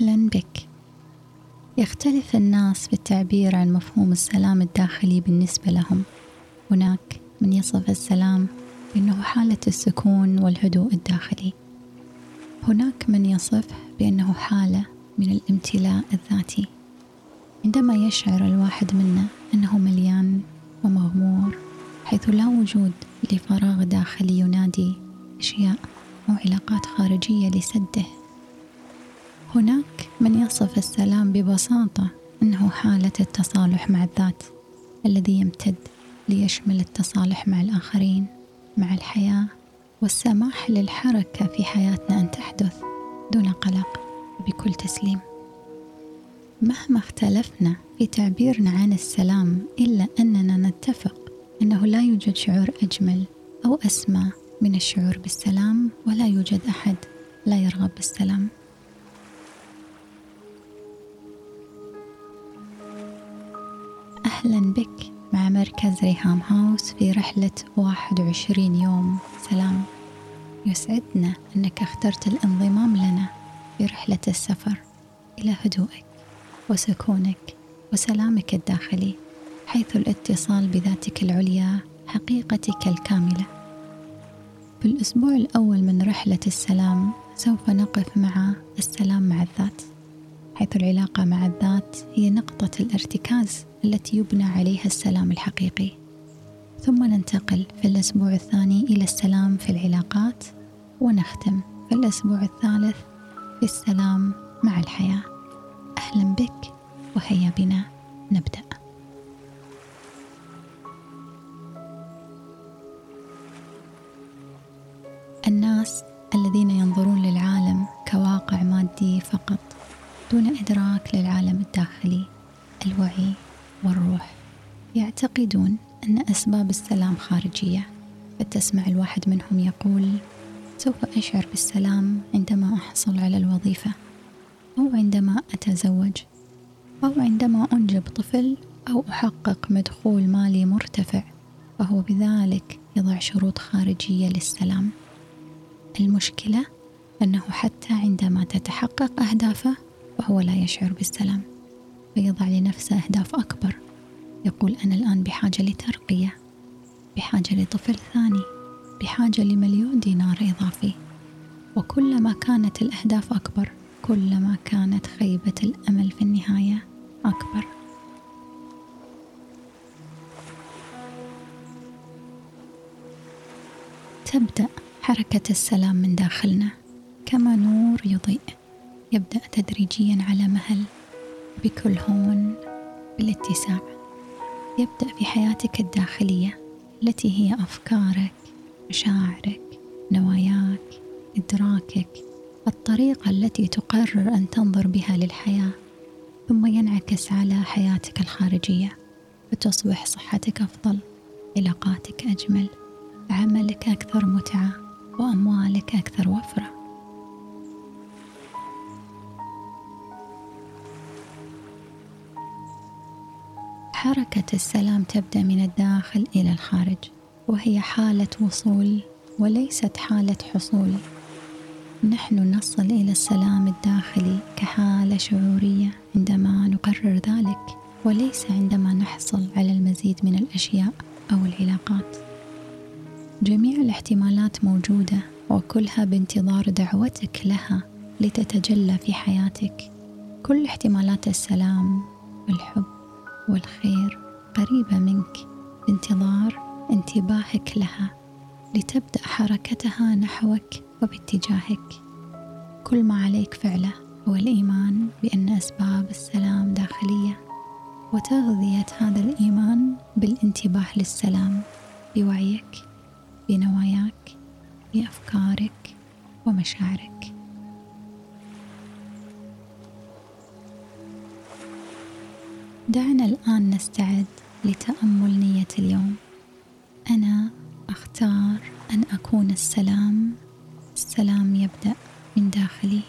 أهلا بك. يختلف الناس في التعبير عن مفهوم السلام الداخلي بالنسبة لهم. هناك من يصف السلام بأنه حالة السكون والهدوء الداخلي. هناك من يصف بأنه حالة من الامتلاء الذاتي. عندما يشعر الواحد منا أنه مليان ومغمور حيث لا وجود لفراغ داخلي ينادي أشياء أو علاقات خارجية لسده هناك من يصف السلام ببساطة أنه حالة التصالح مع الذات الذي يمتد ليشمل التصالح مع الآخرين مع الحياة والسماح للحركة في حياتنا أن تحدث دون قلق وبكل تسليم. مهما اختلفنا في تعبيرنا عن السلام إلا أننا نتفق أنه لا يوجد شعور أجمل أو أسمى من الشعور بالسلام ولا يوجد أحد لا يرغب بالسلام. أهلا بك مع مركز ريهام هاوس في رحلة 21 يوم. سلام. يسعدنا أنك اخترت الانضمام لنا في رحلة السفر إلى هدوءك وسكونك وسلامك الداخلي حيث الاتصال بذاتك العليا حقيقتك الكاملة. في الأسبوع الأول من رحلة السلام سوف نقف مع السلام مع الذات. حيث العلاقة مع الذات هي نقطة الارتكاز التي يبنى عليها السلام الحقيقي. ثم ننتقل في الأسبوع الثاني إلى السلام في العلاقات ونختم في الأسبوع الثالث في السلام مع الحياة. أهلا بك وهيا بنا نبدأ. يعتقدون أن أسباب السلام خارجية فتسمع الواحد منهم يقول سوف أشعر بالسلام عندما أحصل على الوظيفة أو عندما أتزوج أو عندما أنجب طفل أو أحقق مدخول مالي مرتفع فهو بذلك يضع شروط خارجية للسلام. المشكلة أنه حتى عندما تتحقق أهدافه فهو لا يشعر بالسلام فيضع لنفسه أهداف أكبر. يقول أنا الآن بحاجة لترقية بحاجة لطفل ثاني بحاجة لمليون دينار إضافي. وكلما كانت الأهداف أكبر كلما كانت خيبة الأمل في النهاية أكبر. تبدأ حركة السلام من داخلنا كما نور يضيء يبدأ تدريجيا على مهل بكل هون بالاتساع. يبدأ في حياتك الداخلية التي هي أفكارك مشاعرك نواياك إدراكك الطريقة التي تقرر أن تنظر بها للحياة ثم ينعكس على حياتك الخارجية فتصبح صحتك أفضل علاقاتك أجمل عملك أكثر متعة وأموالك أكثر وفرة. حركة السلام تبدأ من الداخل إلى الخارج وهي حالة وصول وليست حالة حصول. نحن نصل إلى السلام الداخلي كحالة شعورية عندما نقرر ذلك وليس عندما نحصل على المزيد من الأشياء أو العلاقات. جميع الاحتمالات موجودة وكلها بانتظار دعوتك لها لتتجلى في حياتك. كل احتمالات السلام والحب والخير قريبة منك. بانتظار انتباهك لها لتبدأ حركتها نحوك وباتجاهك. كل ما عليك فعله هو الإيمان بأن أسباب السلام داخلية وتغذية هذا الإيمان بالانتباه للسلام بوعيك بنواياك بأفكارك ومشاعرك. دعنا الآن نستعد لتأمل نية اليوم. أنا أختار أن أكون السلام. السلام يبدأ من داخلي.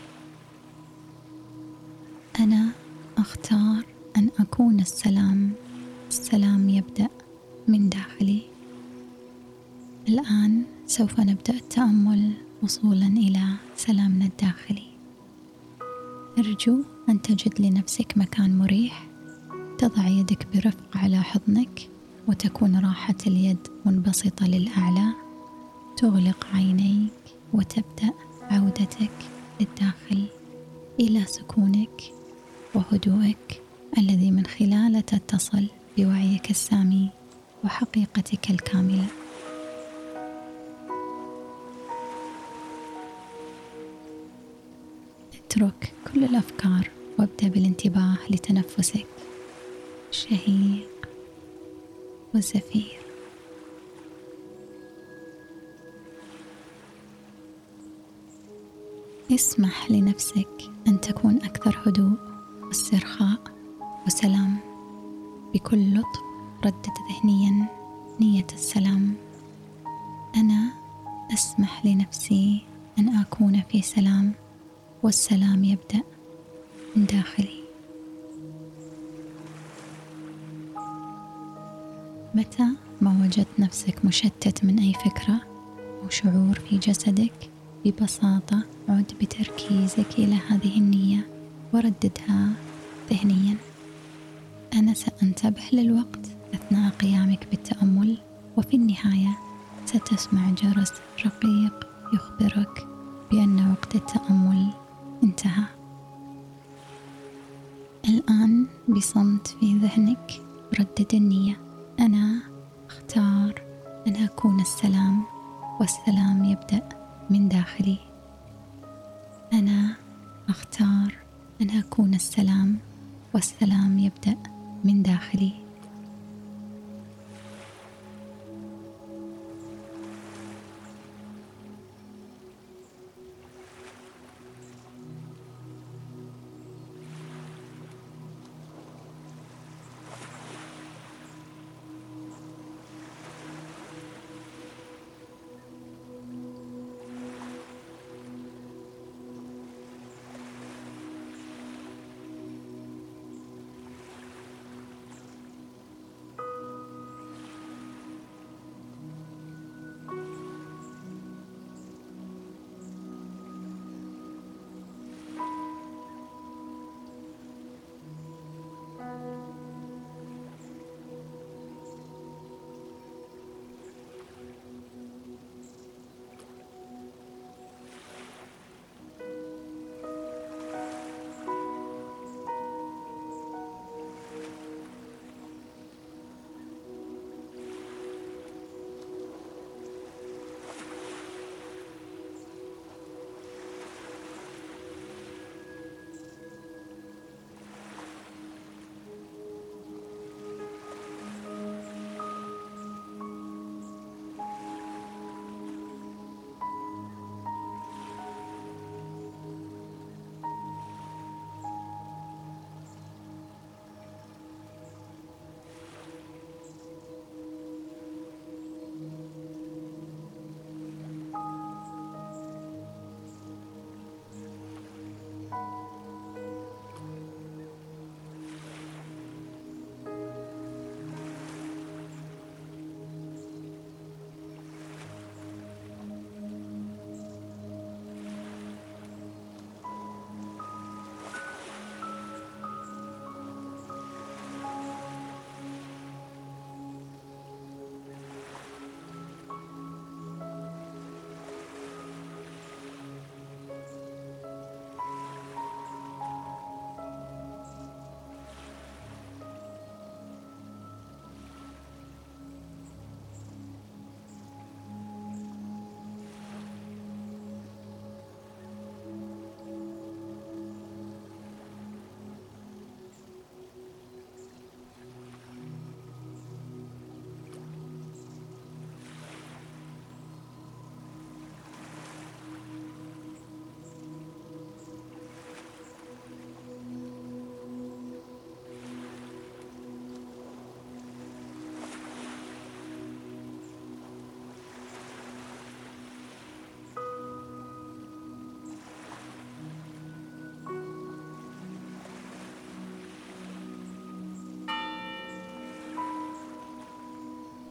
أنا أختار أن أكون السلام. السلام يبدأ من داخلي. الآن سوف نبدأ التأمل وصولا إلى سلامنا الداخلي. أرجو أن تجد لنفسك مكان مريح. تضع يدك برفق على حضنك وتكون راحة اليد منبسطة للأعلى. تغلق عينيك وتبدأ عودتك للداخل إلى سكونك وهدوءك الذي من خلاله تتصل بوعيك السامي وحقيقتك الكاملة. اترك كل الأفكار وابدأ بالانتباه لتنفسك. الشهيق والزفير اسمح لنفسك أن تكون أكثر هدوء واسترخاء وسلام. بكل لطف ردد ذهنيا نية السلام. أنا أسمح لنفسي أن أكون في سلام والسلام يبدأ من داخلي. متى ما وجدت نفسك مشتت من أي فكرة أو شعور في جسدك ببساطة عد بتركيزك إلى هذه النية ورددها ذهنيا. أنا سأنتبه للوقت أثناء قيامك بالتأمل وفي النهاية ستسمع جرس رقيق يخبرك بأن وقت التأمل انتهى. الآن بصمت في ذهنك ردد النية. أنا أختار أن أكون السلام والسلام يبدأ من داخلي. أنا أختار أن أكون السلام والسلام يبدأ من داخلي.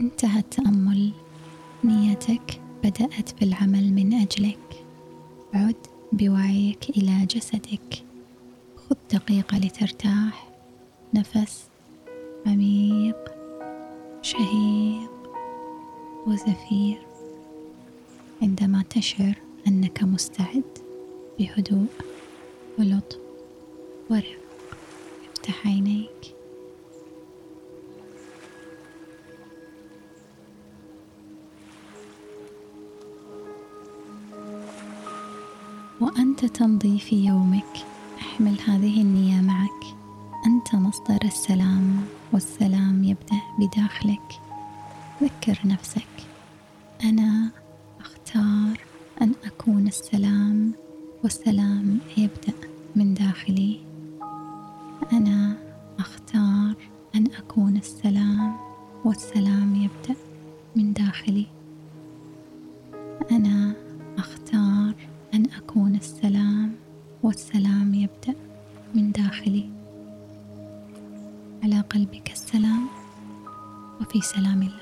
انتهى التأمل. نيتك بدأت بالعمل من أجلك. عد بوعيك إلى جسدك. خذ دقيقة لترتاح. نفس عميق شهيق وزفير. عندما تشعر أنك مستعد بهدوء ولطف ورفق افتح عينيك. وأنت تمضي في يومك. أحمل هذه النية معك. أنت مصدر السلام والسلام يبدأ بداخلك. ذكر نفسك. أنا أختار أن أكون السلام والسلام يبدأ من داخلي. أنا أختار أن أكون السلام والسلام يبدأ من داخلي. والسلام يبدأ من داخلي. على قلبك السلام وفي سلام الله.